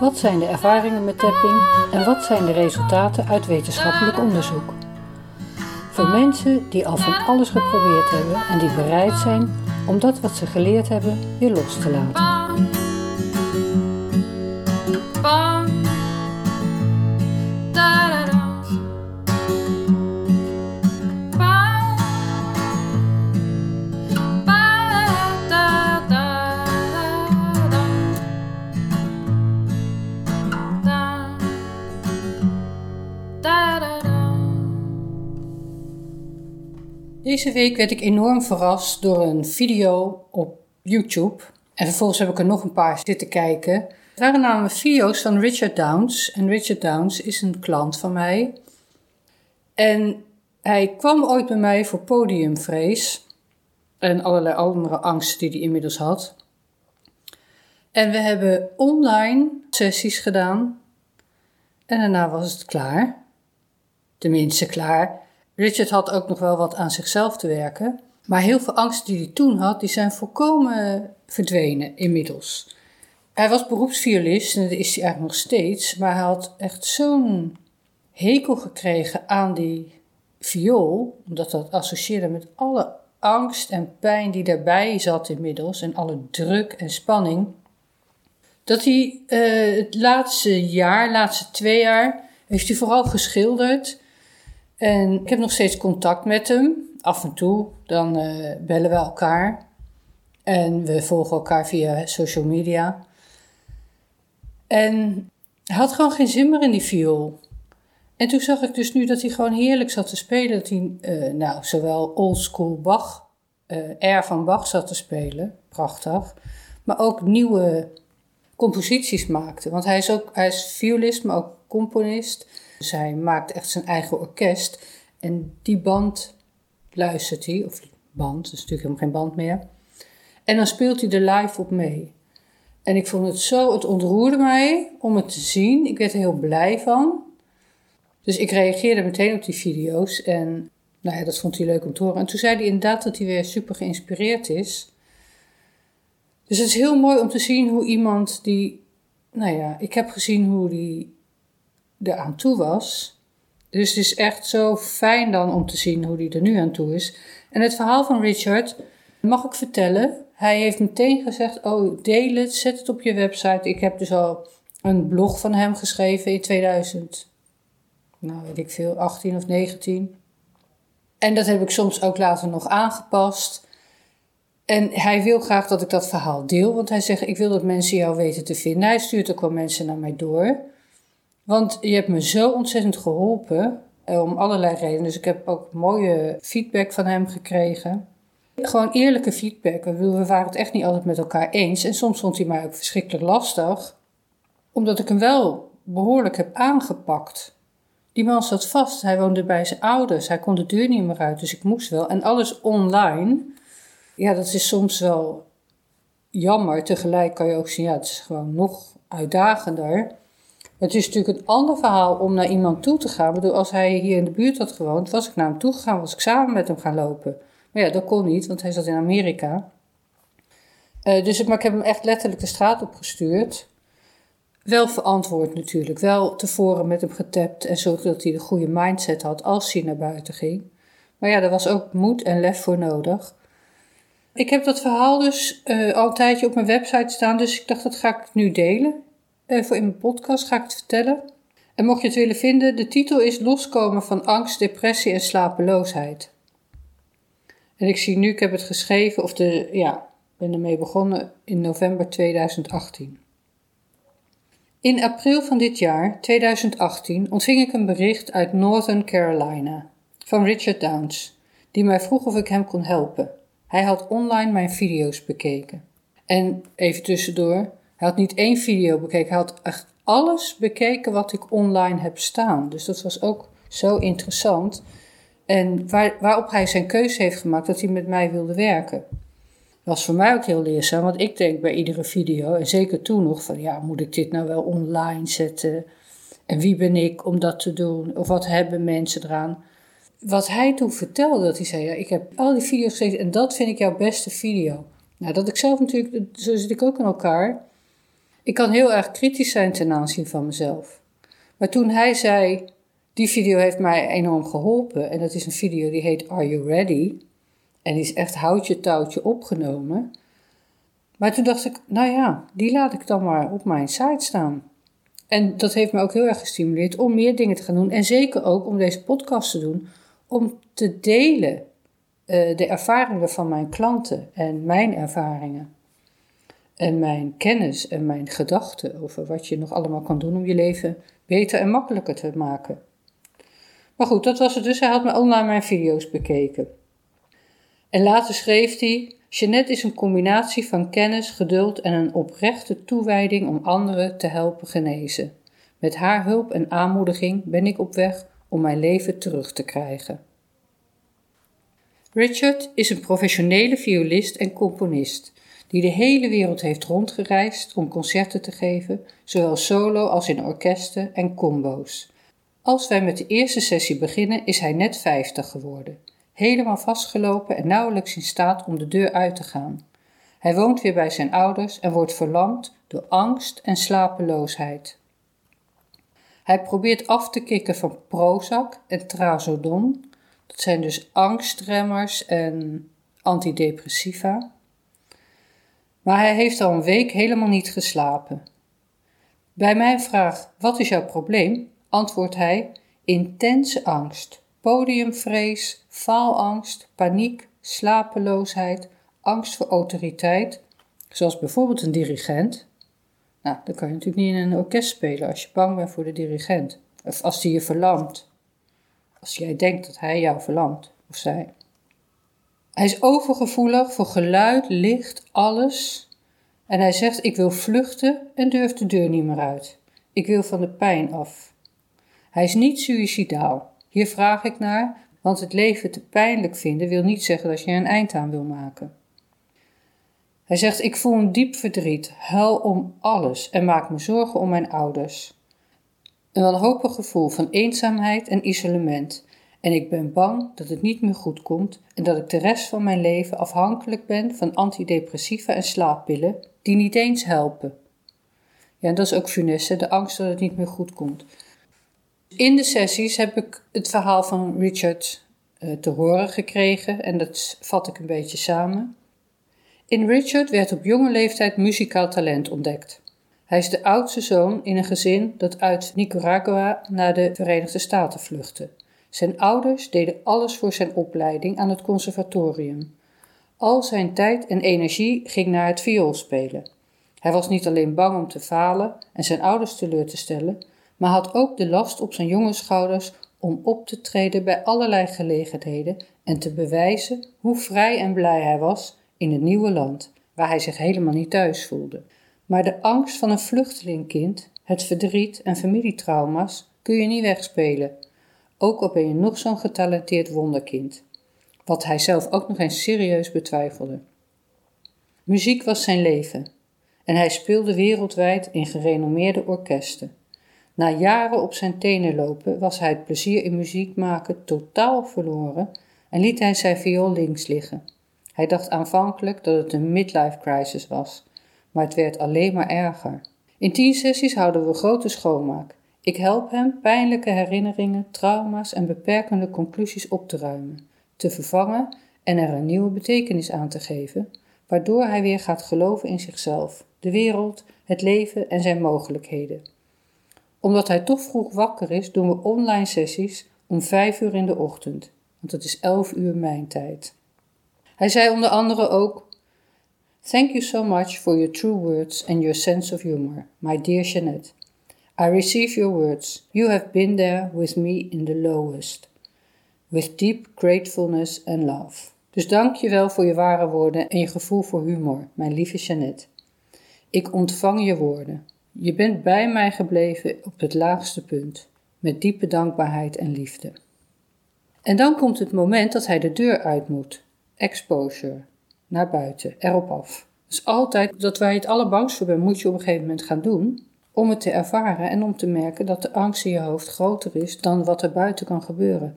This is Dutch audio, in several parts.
Wat zijn de ervaringen met tapping en wat zijn de resultaten uit wetenschappelijk onderzoek? Voor mensen die al van alles geprobeerd hebben en die bereid zijn om dat wat ze geleerd hebben weer los te laten. Deze week werd ik enorm verrast door een video op YouTube. En vervolgens heb ik er nog een paar zitten kijken. Het waren namelijk video's van Richard Downs. En Richard Downs is een klant van mij. En hij kwam ooit bij mij voor podiumvrees. En allerlei andere angsten die hij inmiddels had. En we hebben online sessies gedaan. En daarna was het klaar. Tenminste klaar. Richard had ook nog wel wat aan zichzelf te werken. Maar heel veel angsten die hij toen had, die zijn volkomen verdwenen inmiddels. Hij was beroepsviolist en dat is hij eigenlijk nog steeds. Maar hij had echt zo'n hekel gekregen aan die viool. Omdat dat associeerde met alle angst en pijn die daarbij zat inmiddels. En alle druk en spanning. Dat hij uh, het laatste jaar, laatste twee jaar, heeft hij vooral geschilderd en ik heb nog steeds contact met hem. Af en toe, dan uh, bellen we elkaar. En we volgen elkaar via social media. En hij had gewoon geen zin meer in die viool. En toen zag ik dus nu dat hij gewoon heerlijk zat te spelen. Dat hij, uh, nou, zowel oldschool Bach, uh, air van Bach zat te spelen. Prachtig. Maar ook nieuwe composities maakte. Want hij is ook, hij is violist, maar ook componist. Hij maakt echt zijn eigen orkest. En die band luistert hij, of band, dat is natuurlijk helemaal geen band meer. En dan speelt hij er live op mee. En ik vond het zo, het ontroerde mij om het te zien. Ik werd er heel blij van. Dus ik reageerde meteen op die video's en nou ja, dat vond hij leuk om te horen. En toen zei hij inderdaad dat hij weer super geïnspireerd is. Dus het is heel mooi om te zien hoe iemand die, nou ja, ik heb gezien hoe die aan toe was. Dus het is echt zo fijn dan om te zien hoe die er nu aan toe is. En het verhaal van Richard mag ik vertellen. Hij heeft meteen gezegd: Oh, deel het, zet het op je website. Ik heb dus al een blog van hem geschreven in 2000, nou weet ik veel, 18 of 19. En dat heb ik soms ook later nog aangepast. En hij wil graag dat ik dat verhaal deel, want hij zegt: Ik wil dat mensen jou weten te vinden. Hij stuurt ook wel mensen naar mij door. Want je hebt me zo ontzettend geholpen. Eh, om allerlei redenen. Dus ik heb ook mooie feedback van hem gekregen. Gewoon eerlijke feedback. We waren het echt niet altijd met elkaar eens. En soms vond hij mij ook verschrikkelijk lastig. Omdat ik hem wel behoorlijk heb aangepakt. Die man zat vast. Hij woonde bij zijn ouders. Hij kon de deur niet meer uit. Dus ik moest wel. En alles online. Ja, dat is soms wel jammer. Tegelijk kan je ook zien, ja, het is gewoon nog uitdagender. Het is natuurlijk een ander verhaal om naar iemand toe te gaan. Ik bedoel, als hij hier in de buurt had gewoond, was ik naar hem toe gegaan, was ik samen met hem gaan lopen. Maar ja, dat kon niet, want hij zat in Amerika. Uh, dus maar ik heb hem echt letterlijk de straat opgestuurd. Wel verantwoord natuurlijk. Wel tevoren met hem getapt en zorgde dat hij de goede mindset had als hij naar buiten ging. Maar ja, er was ook moed en lef voor nodig. Ik heb dat verhaal dus uh, al een tijdje op mijn website staan, dus ik dacht dat ga ik nu delen. Uh, voor in mijn podcast ga ik het vertellen. En mocht je het willen vinden, de titel is Loskomen van angst, depressie en slapeloosheid. En ik zie nu, ik heb het geschreven, of de, ja, ben ermee begonnen in november 2018. In april van dit jaar, 2018, ontving ik een bericht uit Northern Carolina van Richard Downs, die mij vroeg of ik hem kon helpen. Hij had online mijn video's bekeken. En even tussendoor, hij had niet één video bekeken, hij had echt alles bekeken wat ik online heb staan. Dus dat was ook zo interessant. En waar, waarop hij zijn keuze heeft gemaakt dat hij met mij wilde werken. Was voor mij ook heel leerzaam, want ik denk bij iedere video, en zeker toen nog, van ja, moet ik dit nou wel online zetten? En wie ben ik om dat te doen? Of wat hebben mensen eraan? Wat hij toen vertelde, dat hij zei, ja, ik heb al die video's gezien en dat vind ik jouw beste video. Nou, dat ik zelf natuurlijk, zo zit ik ook in elkaar. Ik kan heel erg kritisch zijn ten aanzien van mezelf. Maar toen hij zei, die video heeft mij enorm geholpen. En dat is een video die heet Are You Ready? En die is echt houtje touwtje opgenomen. Maar toen dacht ik, nou ja, die laat ik dan maar op mijn site staan. En dat heeft me ook heel erg gestimuleerd om meer dingen te gaan doen. En zeker ook om deze podcast te doen. Om te delen uh, de ervaringen van mijn klanten en mijn ervaringen. En mijn kennis en mijn gedachten over wat je nog allemaal kan doen om je leven beter en makkelijker te maken. Maar goed, dat was het dus. Hij had me online mijn video's bekeken. En later schreef hij: Jeannette is een combinatie van kennis, geduld en een oprechte toewijding om anderen te helpen genezen. Met haar hulp en aanmoediging ben ik op weg om mijn leven terug te krijgen. Richard is een professionele violist en componist die de hele wereld heeft rondgereisd om concerten te geven, zowel solo als in orkesten en combo's. Als wij met de eerste sessie beginnen, is hij net 50 geworden, helemaal vastgelopen en nauwelijks in staat om de deur uit te gaan. Hij woont weer bij zijn ouders en wordt verlamd door angst en slapeloosheid. Hij probeert af te kicken van Prozac en Trazodon, dat zijn dus angstremmers en antidepressiva. Maar hij heeft al een week helemaal niet geslapen. Bij mijn vraag: Wat is jouw probleem? antwoordt hij: intense angst, podiumvrees, faalangst, paniek, slapeloosheid, angst voor autoriteit, zoals bijvoorbeeld een dirigent. Nou, dan kan je natuurlijk niet in een orkest spelen als je bang bent voor de dirigent, of als die je verlamt, als jij denkt dat hij jou verlamt of zij. Hij is overgevoelig voor geluid, licht, alles. En hij zegt: Ik wil vluchten en durf de deur niet meer uit. Ik wil van de pijn af. Hij is niet suïcidaal. Hier vraag ik naar, want het leven te pijnlijk vinden wil niet zeggen dat je er een eind aan wil maken. Hij zegt: Ik voel een diep verdriet, huil om alles en maak me zorgen om mijn ouders. Een wanhopig gevoel van eenzaamheid en isolement. En ik ben bang dat het niet meer goed komt en dat ik de rest van mijn leven afhankelijk ben van antidepressiva en slaappillen die niet eens helpen. Ja, en dat is ook funeste, de angst dat het niet meer goed komt. In de sessies heb ik het verhaal van Richard uh, te horen gekregen en dat vat ik een beetje samen. In Richard werd op jonge leeftijd muzikaal talent ontdekt. Hij is de oudste zoon in een gezin dat uit Nicaragua naar de Verenigde Staten vluchtte. Zijn ouders deden alles voor zijn opleiding aan het conservatorium. Al zijn tijd en energie ging naar het vioolspelen. Hij was niet alleen bang om te falen en zijn ouders teleur te stellen, maar had ook de last op zijn jonge schouders om op te treden bij allerlei gelegenheden en te bewijzen hoe vrij en blij hij was in het nieuwe land, waar hij zich helemaal niet thuis voelde. Maar de angst van een vluchtelingkind, het verdriet en familietrauma's kun je niet wegspelen, ook al ben je nog zo'n getalenteerd wonderkind, wat hij zelf ook nog eens serieus betwijfelde. Muziek was zijn leven en hij speelde wereldwijd in gerenommeerde orkesten. Na jaren op zijn tenen lopen was hij het plezier in muziek maken totaal verloren en liet hij zijn viool links liggen. Hij dacht aanvankelijk dat het een midlife crisis was, maar het werd alleen maar erger. In tien sessies houden we grote schoonmaak. Ik help hem pijnlijke herinneringen, trauma's en beperkende conclusies op te ruimen, te vervangen en er een nieuwe betekenis aan te geven, waardoor hij weer gaat geloven in zichzelf, de wereld, het leven en zijn mogelijkheden. Omdat hij toch vroeg wakker is, doen we online sessies om vijf uur in de ochtend, want het is elf uur mijn tijd. Hij zei onder andere ook: Thank you so much for your true words and your sense of humor, my dear Jeanette. I receive your words. You have been there with me in the lowest, with deep gratefulness and love. Dus dank je wel voor je ware woorden en je gevoel voor humor, mijn lieve Jeannette. Ik ontvang je woorden. Je bent bij mij gebleven op het laagste punt. met diepe dankbaarheid en liefde. En dan komt het moment dat hij de deur uit moet. Exposure. Naar buiten, erop af. Dus altijd dat waar je het allerbangst voor bent, moet je op een gegeven moment gaan doen. Om het te ervaren en om te merken dat de angst in je hoofd groter is dan wat er buiten kan gebeuren.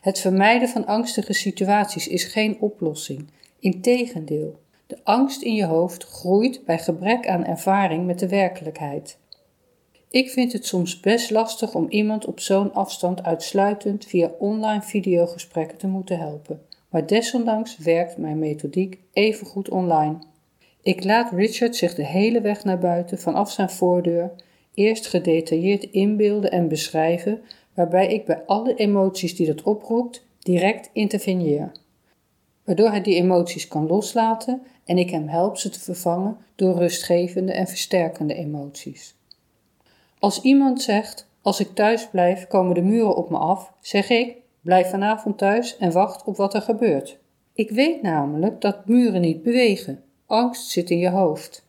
Het vermijden van angstige situaties is geen oplossing. Integendeel, de angst in je hoofd groeit bij gebrek aan ervaring met de werkelijkheid. Ik vind het soms best lastig om iemand op zo'n afstand uitsluitend via online videogesprekken te moeten helpen, maar desondanks werkt mijn methodiek evengoed online. Ik laat Richard zich de hele weg naar buiten vanaf zijn voordeur eerst gedetailleerd inbeelden en beschrijven, waarbij ik bij alle emoties die dat oproept direct interveneer. Waardoor hij die emoties kan loslaten en ik hem help ze te vervangen door rustgevende en versterkende emoties. Als iemand zegt: Als ik thuis blijf, komen de muren op me af, zeg ik: Blijf vanavond thuis en wacht op wat er gebeurt. Ik weet namelijk dat muren niet bewegen. Angst zit in je hoofd.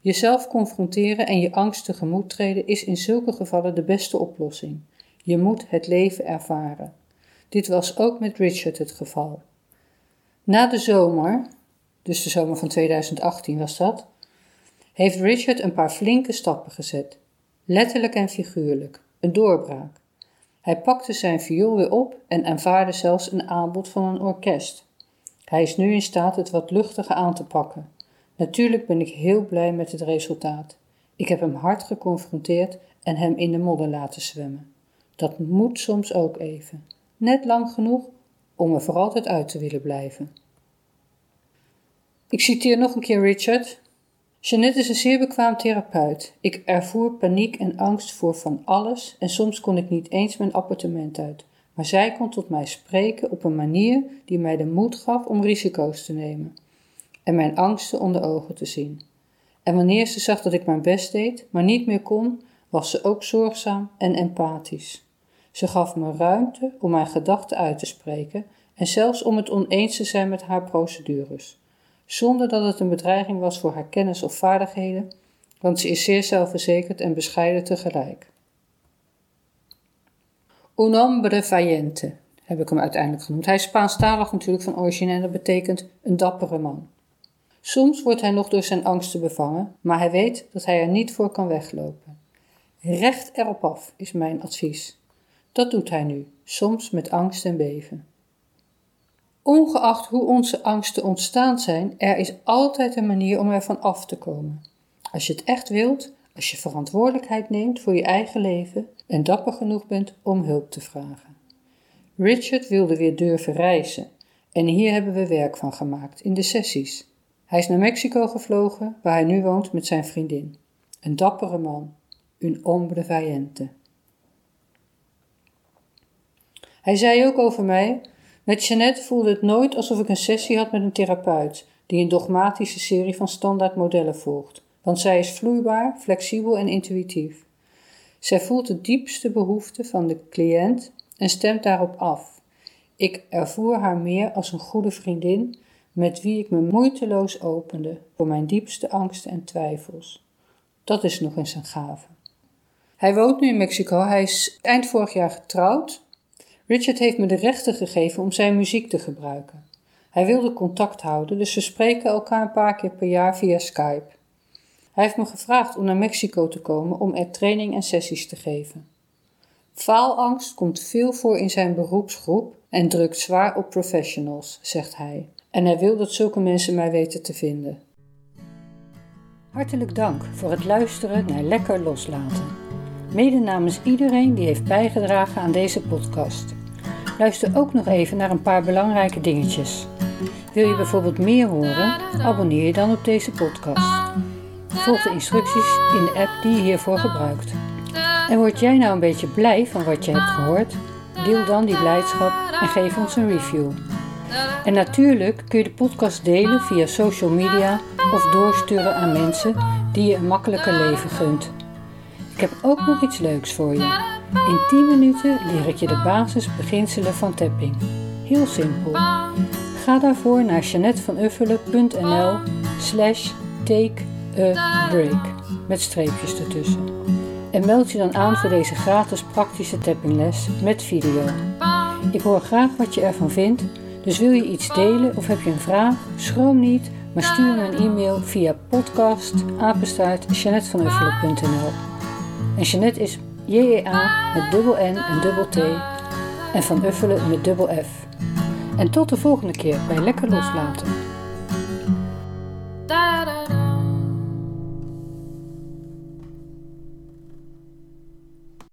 Jezelf confronteren en je angst tegemoet treden is in zulke gevallen de beste oplossing. Je moet het leven ervaren. Dit was ook met Richard het geval. Na de zomer, dus de zomer van 2018 was dat, heeft Richard een paar flinke stappen gezet. Letterlijk en figuurlijk. Een doorbraak. Hij pakte zijn viool weer op en aanvaarde zelfs een aanbod van een orkest. Hij is nu in staat het wat luchtiger aan te pakken. Natuurlijk ben ik heel blij met het resultaat. Ik heb hem hard geconfronteerd en hem in de modder laten zwemmen. Dat moet soms ook even. Net lang genoeg om er voor altijd uit te willen blijven. Ik citeer nog een keer Richard. Jeannette is een zeer bekwaam therapeut. Ik ervoer paniek en angst voor van alles en soms kon ik niet eens mijn appartement uit. Maar zij kon tot mij spreken op een manier die mij de moed gaf om risico's te nemen en mijn angsten onder ogen te zien. En wanneer ze zag dat ik mijn best deed, maar niet meer kon, was ze ook zorgzaam en empathisch. Ze gaf me ruimte om mijn gedachten uit te spreken en zelfs om het oneens te zijn met haar procedures zonder dat het een bedreiging was voor haar kennis of vaardigheden, want ze is zeer zelfverzekerd en bescheiden tegelijk. Un hombre valiente heb ik hem uiteindelijk genoemd. Hij is Spaanstalig natuurlijk van origine en dat betekent een dappere man. Soms wordt hij nog door zijn angsten bevangen, maar hij weet dat hij er niet voor kan weglopen. Recht erop af is mijn advies. Dat doet hij nu, soms met angst en beven. Ongeacht hoe onze angsten ontstaan zijn, er is altijd een manier om ervan af te komen. Als je het echt wilt, als je verantwoordelijkheid neemt voor je eigen leven en dapper genoeg bent om hulp te vragen. Richard wilde weer durven reizen en hier hebben we werk van gemaakt in de sessies. Hij is naar Mexico gevlogen, waar hij nu woont met zijn vriendin. Een dappere man, een hombre valiente. Hij zei ook over mij met Jeannette voelde het nooit alsof ik een sessie had met een therapeut die een dogmatische serie van standaard modellen volgt, want zij is vloeibaar, flexibel en intuïtief. Zij voelt de diepste behoeften van de cliënt en stemt daarop af. Ik ervoer haar meer als een goede vriendin met wie ik me moeiteloos opende voor mijn diepste angsten en twijfels. Dat is nog eens een gave. Hij woont nu in Mexico. Hij is eind vorig jaar getrouwd Richard heeft me de rechten gegeven om zijn muziek te gebruiken. Hij wilde contact houden, dus we spreken elkaar een paar keer per jaar via Skype. Hij heeft me gevraagd om naar Mexico te komen om er training en sessies te geven. Faalangst komt veel voor in zijn beroepsgroep en drukt zwaar op professionals, zegt hij. En hij wil dat zulke mensen mij weten te vinden. Hartelijk dank voor het luisteren naar Lekker Loslaten. Mede namens iedereen die heeft bijgedragen aan deze podcast. Luister ook nog even naar een paar belangrijke dingetjes. Wil je bijvoorbeeld meer horen? Abonneer je dan op deze podcast. Volg de instructies in de app die je hiervoor gebruikt. En word jij nou een beetje blij van wat je hebt gehoord? Deel dan die blijdschap en geef ons een review. En natuurlijk kun je de podcast delen via social media of doorsturen aan mensen die je een makkelijker leven gunt. Ik heb ook nog iets leuks voor je. In 10 minuten leer ik je de basisbeginselen van tapping. Heel simpel. Ga daarvoor naar jeannetvanuffelen.nl slash take a break met streepjes ertussen. En meld je dan aan voor deze gratis praktische tappingles met video. Ik hoor graag wat je ervan vindt, dus wil je iets delen of heb je een vraag? Schroom niet, maar stuur me een e-mail via podcast En Jeanette is J-E-A met dubbel N en dubbel T en Van Uffelen met dubbel F. En tot de volgende keer bij Lekker Loslaten.